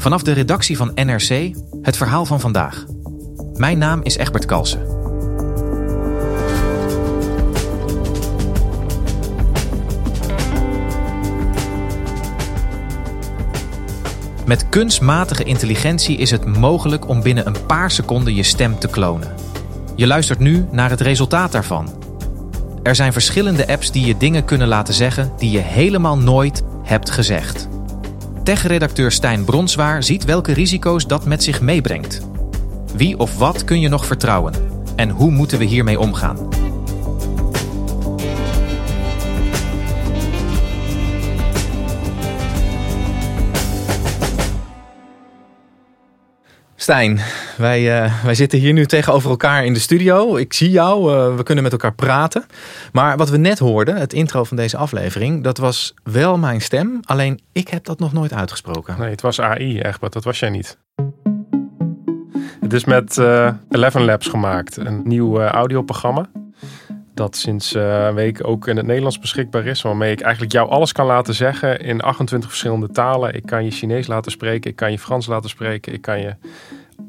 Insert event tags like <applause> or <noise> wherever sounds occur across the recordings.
Vanaf de redactie van NRC het verhaal van vandaag. Mijn naam is Egbert Kalsen. Met kunstmatige intelligentie is het mogelijk om binnen een paar seconden je stem te klonen. Je luistert nu naar het resultaat daarvan. Er zijn verschillende apps die je dingen kunnen laten zeggen die je helemaal nooit hebt gezegd. Tech-redacteur Stijn Bronswaar ziet welke risico's dat met zich meebrengt. Wie of wat kun je nog vertrouwen? En hoe moeten we hiermee omgaan? Stijn, wij, uh, wij zitten hier nu tegenover elkaar in de studio. Ik zie jou, uh, we kunnen met elkaar praten. Maar wat we net hoorden, het intro van deze aflevering, dat was wel mijn stem. Alleen ik heb dat nog nooit uitgesproken. Nee, het was AI, Egbert, dat was jij niet. Het is met uh, Eleven Labs gemaakt, een nieuw audioprogramma. Dat sinds een week ook in het Nederlands beschikbaar is. Waarmee ik eigenlijk jou alles kan laten zeggen in 28 verschillende talen. Ik kan je Chinees laten spreken, ik kan je Frans laten spreken, ik kan je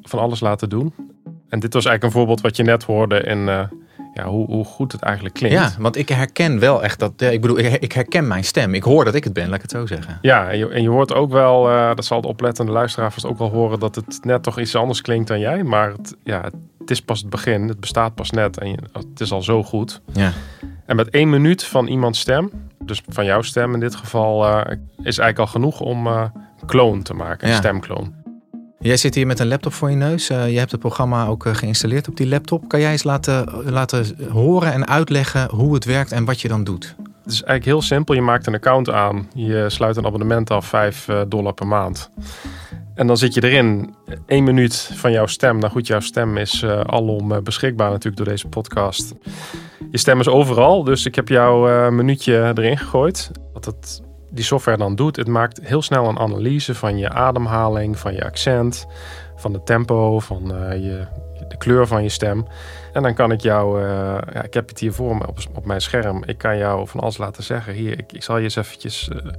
van alles laten doen. En dit was eigenlijk een voorbeeld wat je net hoorde in uh, ja, hoe, hoe, goed het eigenlijk klinkt. Ja, want ik herken wel echt dat. ik bedoel, ik herken mijn stem. Ik hoor dat ik het ben, laat ik het zo zeggen. Ja, en je, en je hoort ook wel, uh, dat zal de oplettende luisteraar vast ook wel horen, dat het net toch iets anders klinkt dan jij. Maar het, ja, het is pas het begin. Het bestaat pas net en je, het is al zo goed. Ja. En met één minuut van iemands stem, dus van jouw stem in dit geval, uh, is eigenlijk al genoeg om een kloon te maken, een ja. stemkloon. Jij zit hier met een laptop voor je neus. Uh, je hebt het programma ook uh, geïnstalleerd op die laptop. Kan jij eens laten, laten horen en uitleggen hoe het werkt en wat je dan doet? Het is eigenlijk heel simpel. Je maakt een account aan. Je sluit een abonnement af, 5 uh, dollar per maand. En dan zit je erin. één minuut van jouw stem. Nou goed, jouw stem is alom beschikbaar natuurlijk door deze podcast. Je stem is overal. Dus ik heb jouw minuutje erin gegooid. Wat het die software dan doet, het maakt heel snel een analyse van je ademhaling, van je accent, van de tempo, van uh, je, de kleur van je stem. En dan kan ik jou, uh, ja, ik heb het hier voor me op, op, mijn scherm, ik kan jou van alles laten zeggen. Hier, ik, ik zal je eens eventjes uh,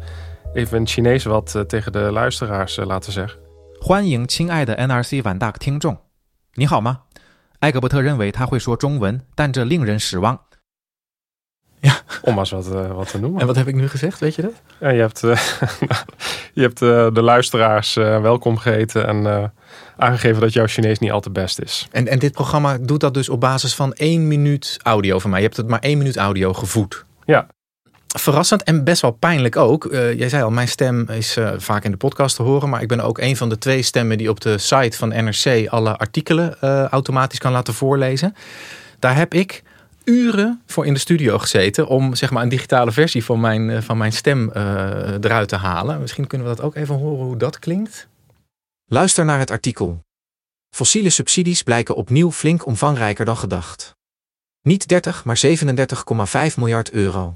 even in het Chinees wat tegen de luisteraars laten zeggen. 欢迎亲爱的 NRC 晚大听众，你好吗？艾格伯特认为他会说中文，但这令人失望。 Ja. Om maar eens wat, uh, wat te noemen. En wat heb ik nu gezegd, weet je dat? Ja, je hebt, uh, <laughs> je hebt uh, de luisteraars welkom geheten en aangegeven dat jouw Chinees niet al te best is. En, en dit programma doet dat dus op basis van één minuut audio van mij. Je hebt het maar één minuut audio gevoed. Ja. Verrassend en best wel pijnlijk ook. jij zei al, mijn stem is vaak in de podcast te horen. Maar ik ben ook een van de twee stemmen die op de site van NRC alle artikelen automatisch kan laten voorlezen. Daar heb ik uren voor in de studio gezeten om zeg maar een digitale versie van mijn, van mijn stem eruit te halen. Misschien kunnen we dat ook even horen hoe dat klinkt. Luister naar het artikel. Fossiele subsidies blijken opnieuw flink omvangrijker dan gedacht. Niet 30, maar 37,5 miljard euro.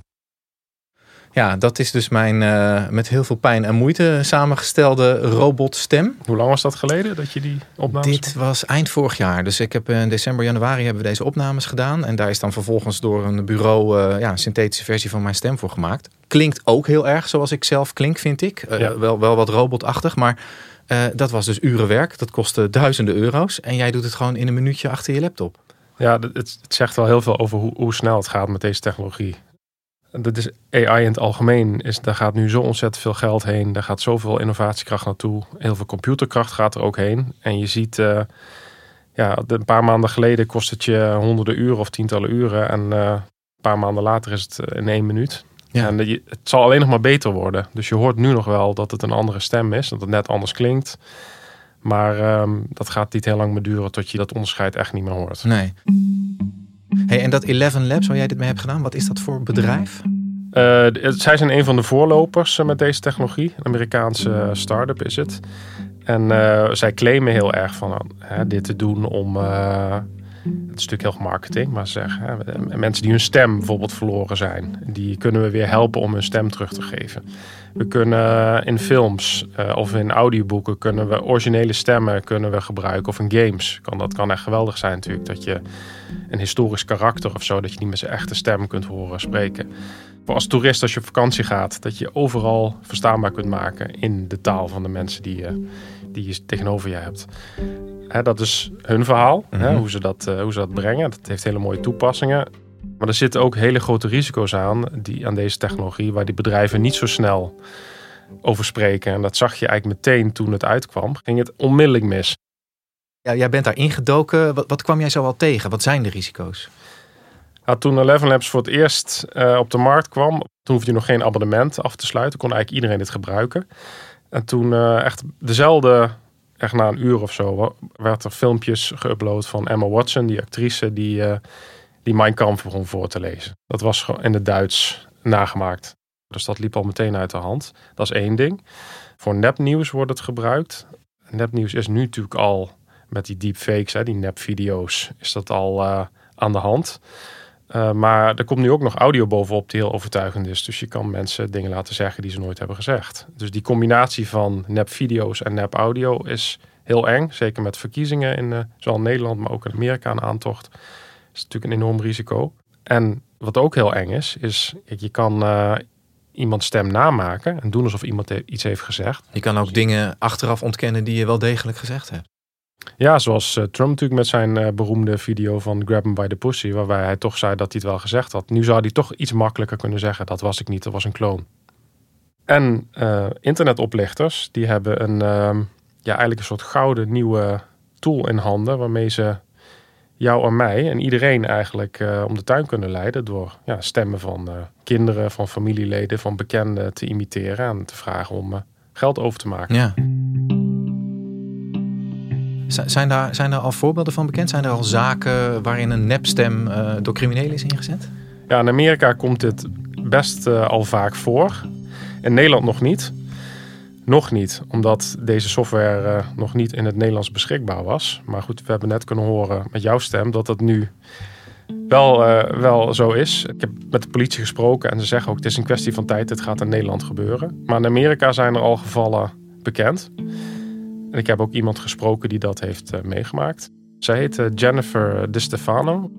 Ja, dat is dus mijn uh, met heel veel pijn en moeite samengestelde robotstem. Hoe lang was dat geleden dat je die opnames Dit was eind vorig jaar. Dus ik heb in december, januari hebben we deze opnames gedaan. En daar is dan vervolgens door een bureau uh, ja, een synthetische versie van mijn stem voor gemaakt. Klinkt ook heel erg zoals ik zelf klink, vind ik. Uh, ja. wel, wel wat robotachtig, maar dat was dus uren werk. Dat kostte duizenden euro's. En jij doet het gewoon in een minuutje achter je laptop. Ja, het, het zegt wel heel veel over hoe, hoe snel het gaat met deze technologie dat is AI in het algemeen. Is, daar gaat nu zo ontzettend veel geld heen. Daar gaat zoveel innovatiekracht naartoe. Heel veel computerkracht gaat er ook heen. En je ziet, uh, ja, een paar maanden geleden kost het je honderden uren of tientallen uren. En uh, een paar maanden later is het in één minuut. Ja. En het zal alleen nog maar beter worden. Dus je hoort nu nog wel dat het een andere stem is. Dat het net anders klinkt. Maar um, dat gaat niet heel lang meer duren tot je dat onderscheid echt niet meer hoort. Nee. Hey, en dat Eleven Labs waar jij dit mee hebt gedaan, wat is dat voor bedrijf? Uh, zij zijn een van de voorlopers met deze technologie. Een Amerikaanse start-up is het. En uh, zij claimen heel erg van dit te doen om het is natuurlijk heel marketing, maar zeg, hè, mensen die hun stem bijvoorbeeld verloren zijn, die kunnen we weer helpen om hun stem terug te geven. We kunnen in films uh, of in audioboeken kunnen we originele stemmen kunnen we gebruiken. Of in games. Kan, dat kan echt geweldig zijn natuurlijk. Dat je een historisch karakter of zo, dat je niet met zijn echte stem kunt horen spreken. Voor als toerist, als je op vakantie gaat, dat je overal verstaanbaar kunt maken in de taal van de mensen die, je, die je tegenover je hebt dat is hun verhaal, hè, mhm. hoe, ze dat, uh, hoe ze dat brengen. Dat heeft hele mooie toepassingen. Maar er zitten ook hele grote risico's aan, die, aan deze technologie, waar die bedrijven niet zo snel over spreken. En dat zag je eigenlijk meteen toen het uitkwam, ging het onmiddellijk mis. Ja, jij bent daar ingedoken. Wat, wat kwam jij zo al tegen? Wat zijn de risico's? Nou, toen Eleven Labs voor het eerst uh, op de markt kwam, toen hoefde je nog geen abonnement af te sluiten. Kon eigenlijk iedereen dit gebruiken. En toen uh, echt dezelfde echt na een uur of zo, werd er filmpjes geüpload van Emma Watson, die actrice die, uh, die Mein Kampf begon voor te lezen. Dat was in het Duits nagemaakt. Dus dat liep al meteen uit de hand. Dat is één ding. Voor nepnieuws wordt het gebruikt. Nepnieuws is nu natuurlijk al met die deepfakes, hè, die nepvideo's, is dat al uh, aan de hand. Uh, maar er komt nu ook nog audio bovenop die heel overtuigend is. Dus je kan mensen dingen laten zeggen die ze nooit hebben gezegd. Dus die combinatie van nep-video's en nep-audio is heel eng. Zeker met verkiezingen in uh, zowel Nederland, maar ook in Amerika een aantocht. is natuurlijk een enorm risico. En wat ook heel eng is, is je kan uh, iemand stem namaken en doen alsof iemand iets heeft gezegd. Je kan ook dingen achteraf ontkennen die je wel degelijk gezegd hebt. Ja, zoals uh, Trump natuurlijk met zijn uh, beroemde video van Grab him by the pussy, waarbij hij toch zei dat hij het wel gezegd had. Nu zou hij toch iets makkelijker kunnen zeggen, dat was ik niet, dat was een kloon. En uh, internetoplichters, die hebben een, ehm, ja, eigenlijk een soort gouden nieuwe tool in handen, waarmee ze jou en mij en iedereen eigenlijk om de tuin kunnen leiden door ja, stemmen van kinderen, van familieleden, van bekenden te imiteren en te vragen om geld over te maken. Ja. Zijn daar, zijn er al voorbeelden van bekend? Zijn er al zaken waarin een nepstem uh, door criminelen is ingezet? Ja, in Amerika komt dit best uh, al vaak voor. In Nederland nog niet. Nog niet, omdat deze software uh, nog niet in het Nederlands beschikbaar was. Maar goed, we hebben net kunnen horen met jouw stem dat dat nu wel, wel zo is. Ik heb met de politie gesproken en ze zeggen ook: het is een kwestie van tijd, het gaat in Nederland gebeuren. Maar in Amerika zijn er al gevallen bekend. En ik heb ook iemand gesproken die dat heeft uh, meegemaakt. Zij heet uh, Jennifer De Stefano.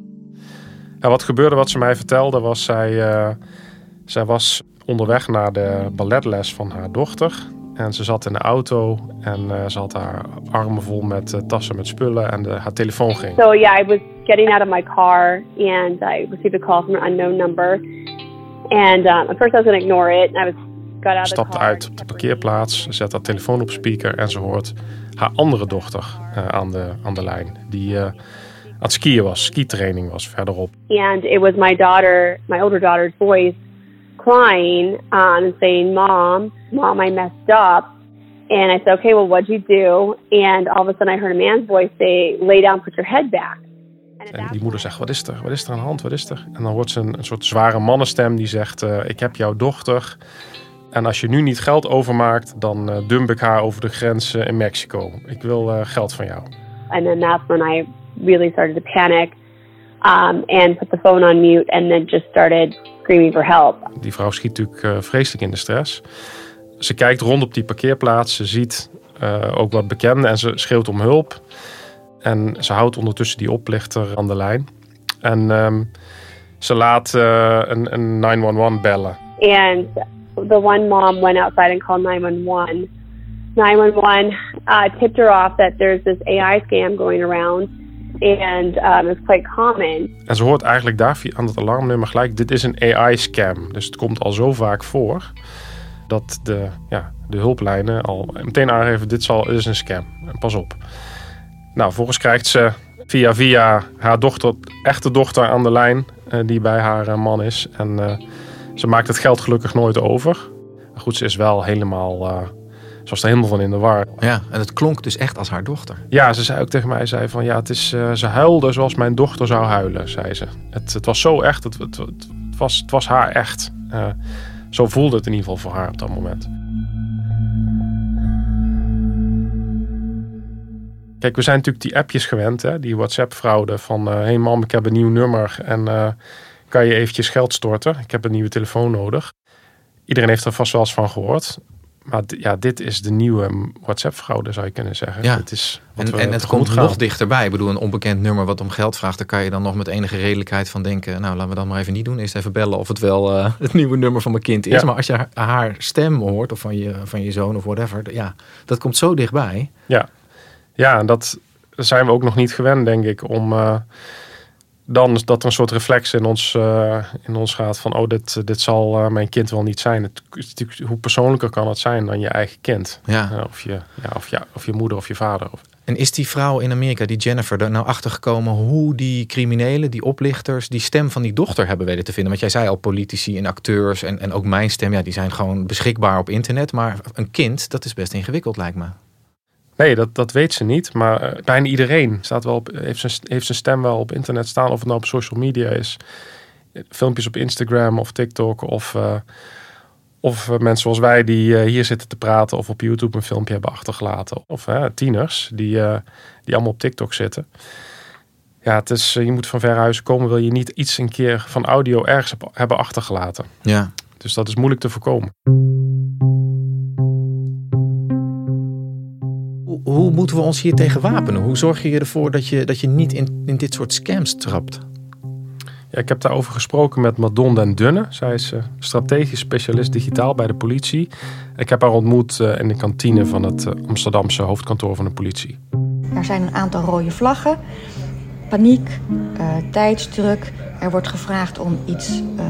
En wat gebeurde, wat ze mij vertelde, was zij, uh, zij was onderweg naar de balletles van haar dochter. En ze zat in de auto en ze had haar armen vol met tassen met spullen en haar telefoon ging. So yeah, I was getting out of my car and I received a call from an unknown number. And um, at first I was going to ignore it. I was Stapt uit op de parkeerplaats, zet haar telefoon op speaker en ze hoort haar andere dochter uh, aan, de, aan de lijn. Die uh, aan het skiën was, skitraining was verderop. And it was my daughter, my older daughter's voice crying um, and saying, Mom, Mom, I messed up. And I said, okay, well, what'd you do? And all of a sudden I heard a man's voice say, lay down, put your head back. En die moeder zegt, wat is er? Wat is er aan de hand? Wat is er? En dan wordt ze een, een soort zware mannenstem die zegt, uh, ik heb jouw dochter en als je nu niet geld overmaakt, dan uh, dump ik haar over de grens uh, in Mexico. Ik wil uh, geld van jou. And then that's when I really started to panic um, and put the phone on mute and then just started screaming for help. Die vrouw schiet natuurlijk vreselijk in de stress. Ze kijkt rond op die parkeerplaats, ze ziet ook wat bekenden en ze schreeuwt om hulp. En ze houdt ondertussen die oplichter aan de lijn. En um, ze laat een, een 911 bellen. And the one mom went outside and called 911. 911 uh, tipped her off that there's this AI scam going around. And um, it's quite common. En ze hoort eigenlijk daar aan het alarmnummer gelijk: dit is een AI-scam. Dus het komt al zo vaak voor dat de, ja, de hulplijnen al meteen aangeven: dit, zal, is een scam. Pas op. Nou, vervolgens krijgt ze Via via haar dochter, echte dochter aan de lijn, eh, die bij haar eh, man is. En eh, ze maakt het geld gelukkig nooit over. Maar goed, ze is wel helemaal, eh ze was er helemaal van in de war. Ja, en het klonk dus echt als haar dochter. Ja, ze zei ook tegen mij, zei van ja, het is, eh, ze huilde zoals mijn dochter zou huilen, zei ze. Het, het was zo echt, het, het, het was, het was haar echt. Eh, zo voelde het in ieder geval voor haar op dat moment. Kijk, we zijn natuurlijk die appjes gewend, hè? die WhatsApp-fraude van... hé hey mam, ik heb een nieuw nummer en kan je eventjes geld storten? Ik heb een nieuwe telefoon nodig. Iedereen heeft er vast wel eens van gehoord. Maar ja, dit is de nieuwe WhatsApp-fraude, zou je kunnen zeggen. Ja. Het is En, en het komt gaan. nog dichterbij. Ik bedoel, een onbekend nummer wat om geld vraagt, daar kan je dan nog met enige redelijkheid van denken. Nou, laten we dat maar even niet doen. Eerst even bellen of het wel eh, <laughs> het nieuwe nummer van mijn kind is. Ja. Maar als je haar, stem hoort, of van je, van je zoon of whatever, ja, dat komt zo dichtbij. Ja, ja en dat zijn we ook nog niet gewend, denk ik, om eh, dan is dat er een soort reflex in ons, eh, in ons gaat van, oh, dit, dit zal eh, mijn kind wel niet zijn. Het, hoe persoonlijker kan het zijn dan je eigen kind? Ja. Eh, of, je, ja, of, ja, of je moeder of je vader. Of, En is die vrouw in Amerika, die Jennifer, er nou achter gekomen hoe die criminelen, die oplichters, die stem van die dochter hebben weten te vinden? Want jij zei al, politici en acteurs en, en ook mijn stem, ja, die zijn gewoon beschikbaar op internet. Maar een kind, dat is best ingewikkeld, lijkt me. Nee, dat, dat weet ze niet. Maar eh, bijna iedereen staat wel op, heeft, zijn, heeft zijn stem wel op internet staan. Of het nou op social media is. Filmpjes op Instagram of TikTok. Of, eh, of eh, mensen zoals wij die eh, hier zitten te praten. Of op YouTube een filmpje hebben achtergelaten. Of eh, tieners die, eh, die allemaal op TikTok zitten. Ja, het is, eh, je moet van ver huis komen. Wil je niet iets een keer van audio ergens heb- hebben achtergelaten. Ja. Dus dat is moeilijk te voorkomen. Hoe, moeten we ons hier tegen wapenen? Hoe zorg je ervoor dat je, dat je niet in, in dit soort scams trapt? Ja, ik heb daarover gesproken met Madon den Dunne. Zij is eh, strategisch specialist digitaal bij de politie. Ik heb haar ontmoet eh, in de kantine van het eh, Amsterdamse hoofdkantoor van de politie. Er zijn een aantal rode vlaggen. Paniek, eh, tijdsdruk. Er wordt gevraagd om iets eh,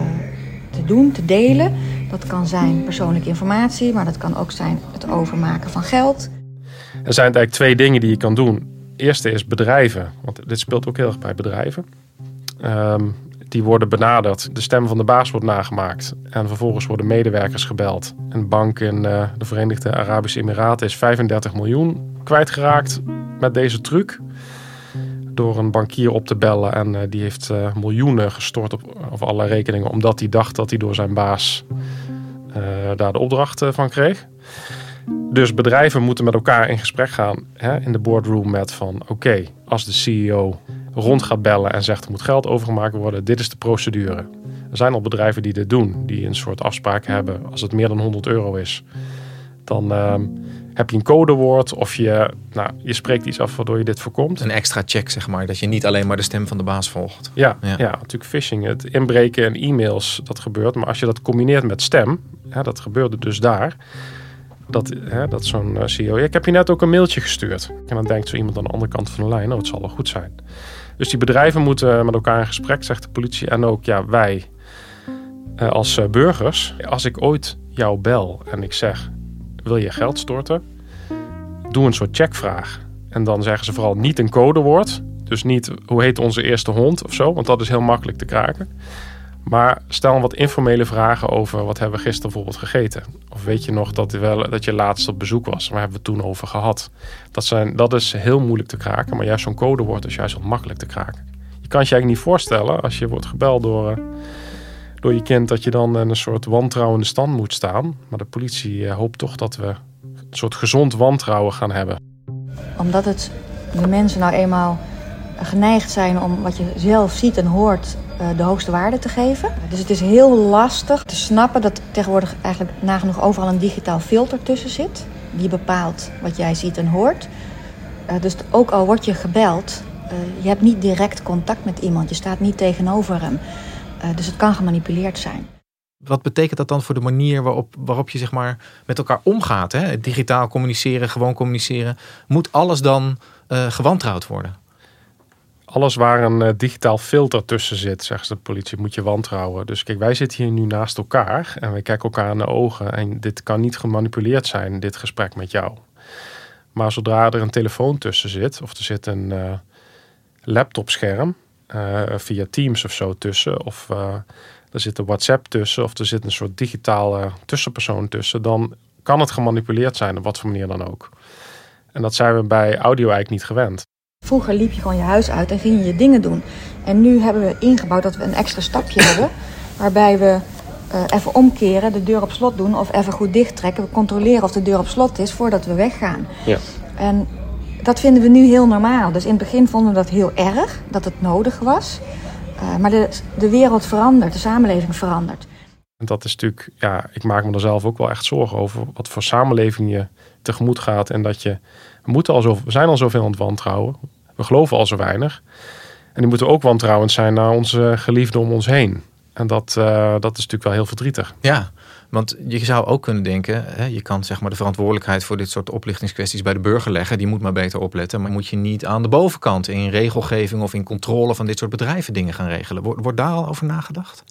te doen, te delen. Dat kan zijn persoonlijke informatie, maar dat kan ook zijn het overmaken van geld. Er zijn eigenlijk twee dingen die je kan doen. Eerste is bedrijven, want dit speelt ook heel erg bij bedrijven. Ehm, die worden benaderd, de stem van de baas wordt nagemaakt. En vervolgens worden medewerkers gebeld. Een bank in eh, de Verenigde Arabische Emiraten is 35 miljoen kwijtgeraakt met deze truc. Door een bankier op te bellen en eh, die heeft eh, miljoenen gestort op, op alle rekeningen. Omdat hij dacht dat hij door zijn baas daar de opdracht van kreeg. Dus bedrijven moeten met elkaar in gesprek gaan hè, in de boardroom met van oké, als de CEO rond gaat bellen en zegt er moet geld overgemaakt worden, dit is de procedure. Er zijn al bedrijven die dit doen, die een soort afspraak hebben. Als het meer dan 100 euro is, dan ehm, heb je een codewoord of je, nou, je spreekt iets af waardoor je dit voorkomt. Een extra check, zeg maar. Dat je niet alleen maar de stem van de baas volgt. Ja, Ja. ja. natuurlijk phishing. Het inbreken en e-mails, dat gebeurt. Maar als je dat combineert met stem, dat gebeurde dus daar. Dat, dat zo'n eh, CEO, ik heb je net ook een mailtje gestuurd. En dan denkt zo iemand aan de andere kant van de lijn, oh, het zal wel goed zijn. Dus die bedrijven moeten met elkaar in gesprek, zegt de politie. En ook ja, wij eh, als eh, burgers. Als ik ooit jou bel en ik zeg, wil je geld storten? Doe een soort checkvraag. En dan zeggen ze vooral niet een codewoord. Dus niet hoe heet onze eerste hond of zo, want dat is heel makkelijk te kraken. Maar stel wat informele vragen over wat hebben we gisteren bijvoorbeeld gegeten. Of weet je nog dat, wel, dat je laatst op bezoek was? Waar hebben we toen over gehad? Dat, zijn, dat is heel moeilijk te kraken, maar juist zo'n codewoord is juist wat makkelijk te kraken. Je kan je eigenlijk niet voorstellen als je wordt gebeld door, eh, door je kind dat je dan een soort wantrouwende stand moet staan. Maar de politie eh, hoopt toch dat we een soort gezond wantrouwen gaan hebben. Omdat het de mensen nou eenmaal geneigd zijn om wat je zelf ziet en hoort de hoogste waarde te geven. Dus het is heel lastig te snappen dat tegenwoordig eigenlijk nagenoeg overal een digitaal filter tussen zit. Die bepaalt wat jij ziet en hoort. Eh, dus ook al word je gebeld, eh, je hebt niet direct contact met iemand. Je staat niet tegenover hem. Eh, dus het kan gemanipuleerd zijn. Wat betekent dat dan voor de manier waarop, waarop je zeg maar, met elkaar omgaat? Hè? Digitaal communiceren, gewoon communiceren. Moet alles dan eh, gewantrouwd worden? Alles waar een eh, digitaal filter tussen zit, zegt de politie, moet je wantrouwen. Dus kijk, wij zitten hier nu naast elkaar en we kijken elkaar in de ogen. En dit kan niet gemanipuleerd zijn, dit gesprek met jou. Maar zodra er een telefoon tussen zit, of er zit een, eh, laptopscherm uh, via Teams of zo tussen. Of er zit een WhatsApp tussen. Of er zit een soort digitale tussenpersoon tussen. Dan kan het gemanipuleerd zijn op wat voor manier dan ook. En dat zijn we bij audio eigenlijk niet gewend. Vroeger liep je gewoon je huis uit en ging je je dingen doen. En nu hebben we ingebouwd dat we een extra stapje hebben. Waarbij we uh, even omkeren, de deur op slot doen of even goed dicht trekken. We controleren of de deur op slot is voordat we weggaan. Ja. En dat vinden we nu heel normaal. Dus in het begin vonden we dat heel erg, dat het nodig was. Uh, maar de, de wereld verandert, de samenleving verandert. En dat is natuurlijk, ja, ik maak me er zelf ook wel echt zorgen over wat voor samenleving je tegemoet gaat. En dat je, we, moeten al zo, we zijn al zoveel aan het wantrouwen. We geloven al zo weinig. En die moeten ook wantrouwend zijn naar onze geliefden om ons heen. En dat, uh, dat is natuurlijk wel heel verdrietig. Ja, want je zou ook kunnen denken, hè, je kan zeg maar de verantwoordelijkheid voor dit soort oplichtingskwesties bij de burger leggen. Die moet maar beter opletten. Maar moet je niet aan de bovenkant in regelgeving of in controle van dit soort bedrijven dingen gaan regelen? Wordt daar al over nagedacht?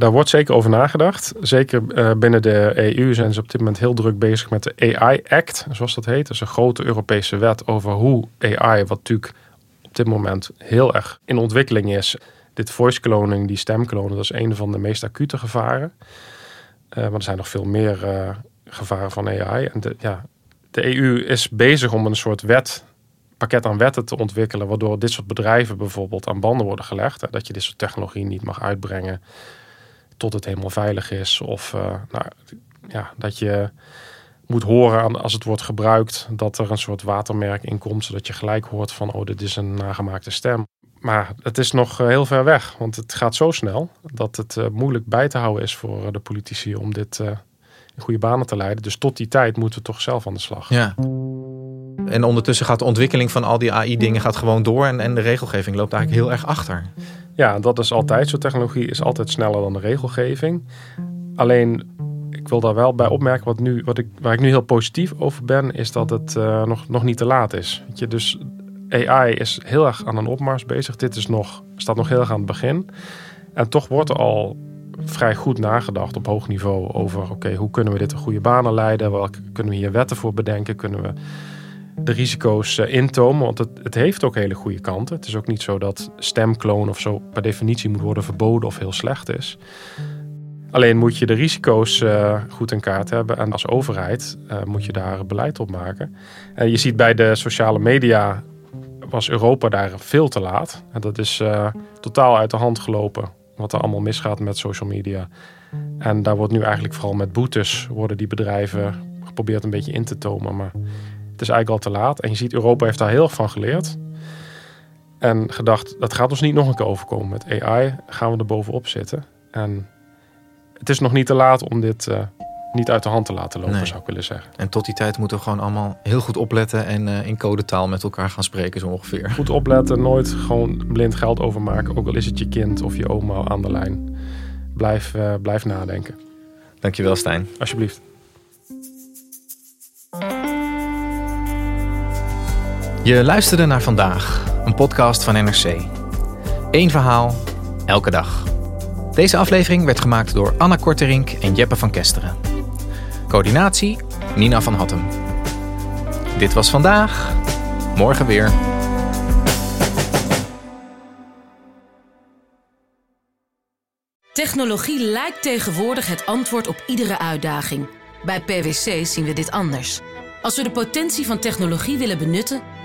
Daar wordt zeker over nagedacht. Zeker uh, binnen de EU zijn ze op dit moment heel druk bezig met de AI Act, zoals dat heet. Dat is een grote Europese wet over hoe AI, wat natuurlijk op dit moment heel erg in ontwikkeling is. Dit voice cloning, die stemklonen, dat is een van de meest acute gevaren. Uh, maar er zijn nog veel meer uh, gevaren van AI. En de, ja, de EU is bezig om een soort wet, pakket aan wetten te ontwikkelen, waardoor dit soort bedrijven bijvoorbeeld aan banden worden gelegd. Hè, dat je dit soort technologie niet mag uitbrengen tot het helemaal veilig is. Of uh, nou, ja, dat je moet horen aan, als het wordt gebruikt dat er een soort watermerk in komt, zodat je gelijk hoort van oh, dit is een nagemaakte stem. Maar het is nog heel ver weg, want het gaat zo snel dat het uh, moeilijk bij te houden is voor de politici om dit in goede banen te leiden. Dus tot die tijd moeten we toch zelf aan de slag. Ja. En ondertussen gaat de ontwikkeling van al die AI-dingen gewoon door en, en de regelgeving loopt eigenlijk heel erg achter. Ja, dat is altijd zo. Technologie is altijd sneller dan de regelgeving. Alleen, ik wil daar wel bij opmerken, wat nu, wat ik, waar ik nu heel positief over ben, is dat het uh, nog, nog niet te laat is. Weet je, dus AI is heel erg aan een opmars bezig. Dit is nog, staat nog heel erg aan het begin. En toch wordt er al vrij goed nagedacht op hoog niveau over... oké, hoe kunnen we dit in goede banen leiden? Welke kunnen we hier wetten voor bedenken? Kunnen we de risico's uh, intomen? Want het, het, heeft ook hele goede kanten. Het is ook niet zo dat stemkloon of zo per definitie moet worden verboden of heel slecht is. Alleen moet je de risico's uh, goed in kaart hebben. En als overheid uh, moet je daar beleid op maken. En je ziet bij de sociale media was Europa daar veel te laat. En dat is totaal uit de hand gelopen. Wat er allemaal misgaat met social media. En daar wordt nu eigenlijk vooral met boetes... worden die bedrijven geprobeerd een beetje in te tomen. Maar het is eigenlijk al te laat. En je ziet, Europa heeft daar heel erg van geleerd. En gedacht, dat gaat ons niet nog een keer overkomen. Met AI gaan we er bovenop zitten. En het is nog niet te laat om dit... Uh, niet uit de hand te laten lopen, nee. zou ik willen zeggen. En tot die tijd moeten we gewoon allemaal heel goed opletten en uh, in codetaal met elkaar gaan spreken, zo ongeveer. Goed opletten, nooit gewoon blind geld overmaken, ook al is het je kind of je oma aan de lijn. Blijf, uh, blijf nadenken. Dankjewel, Stijn. Alsjeblieft. Je luisterde naar vandaag, een podcast van NRC. Eén verhaal, elke dag. Deze aflevering werd gemaakt door Anna Korterink en Jeppe van Kesteren. Coördinatie Nina van Hattem. Dit was vandaag. Morgen weer. Technologie lijkt tegenwoordig het antwoord op iedere uitdaging. Bij PwC zien we dit anders. Als we de potentie van technologie willen benutten,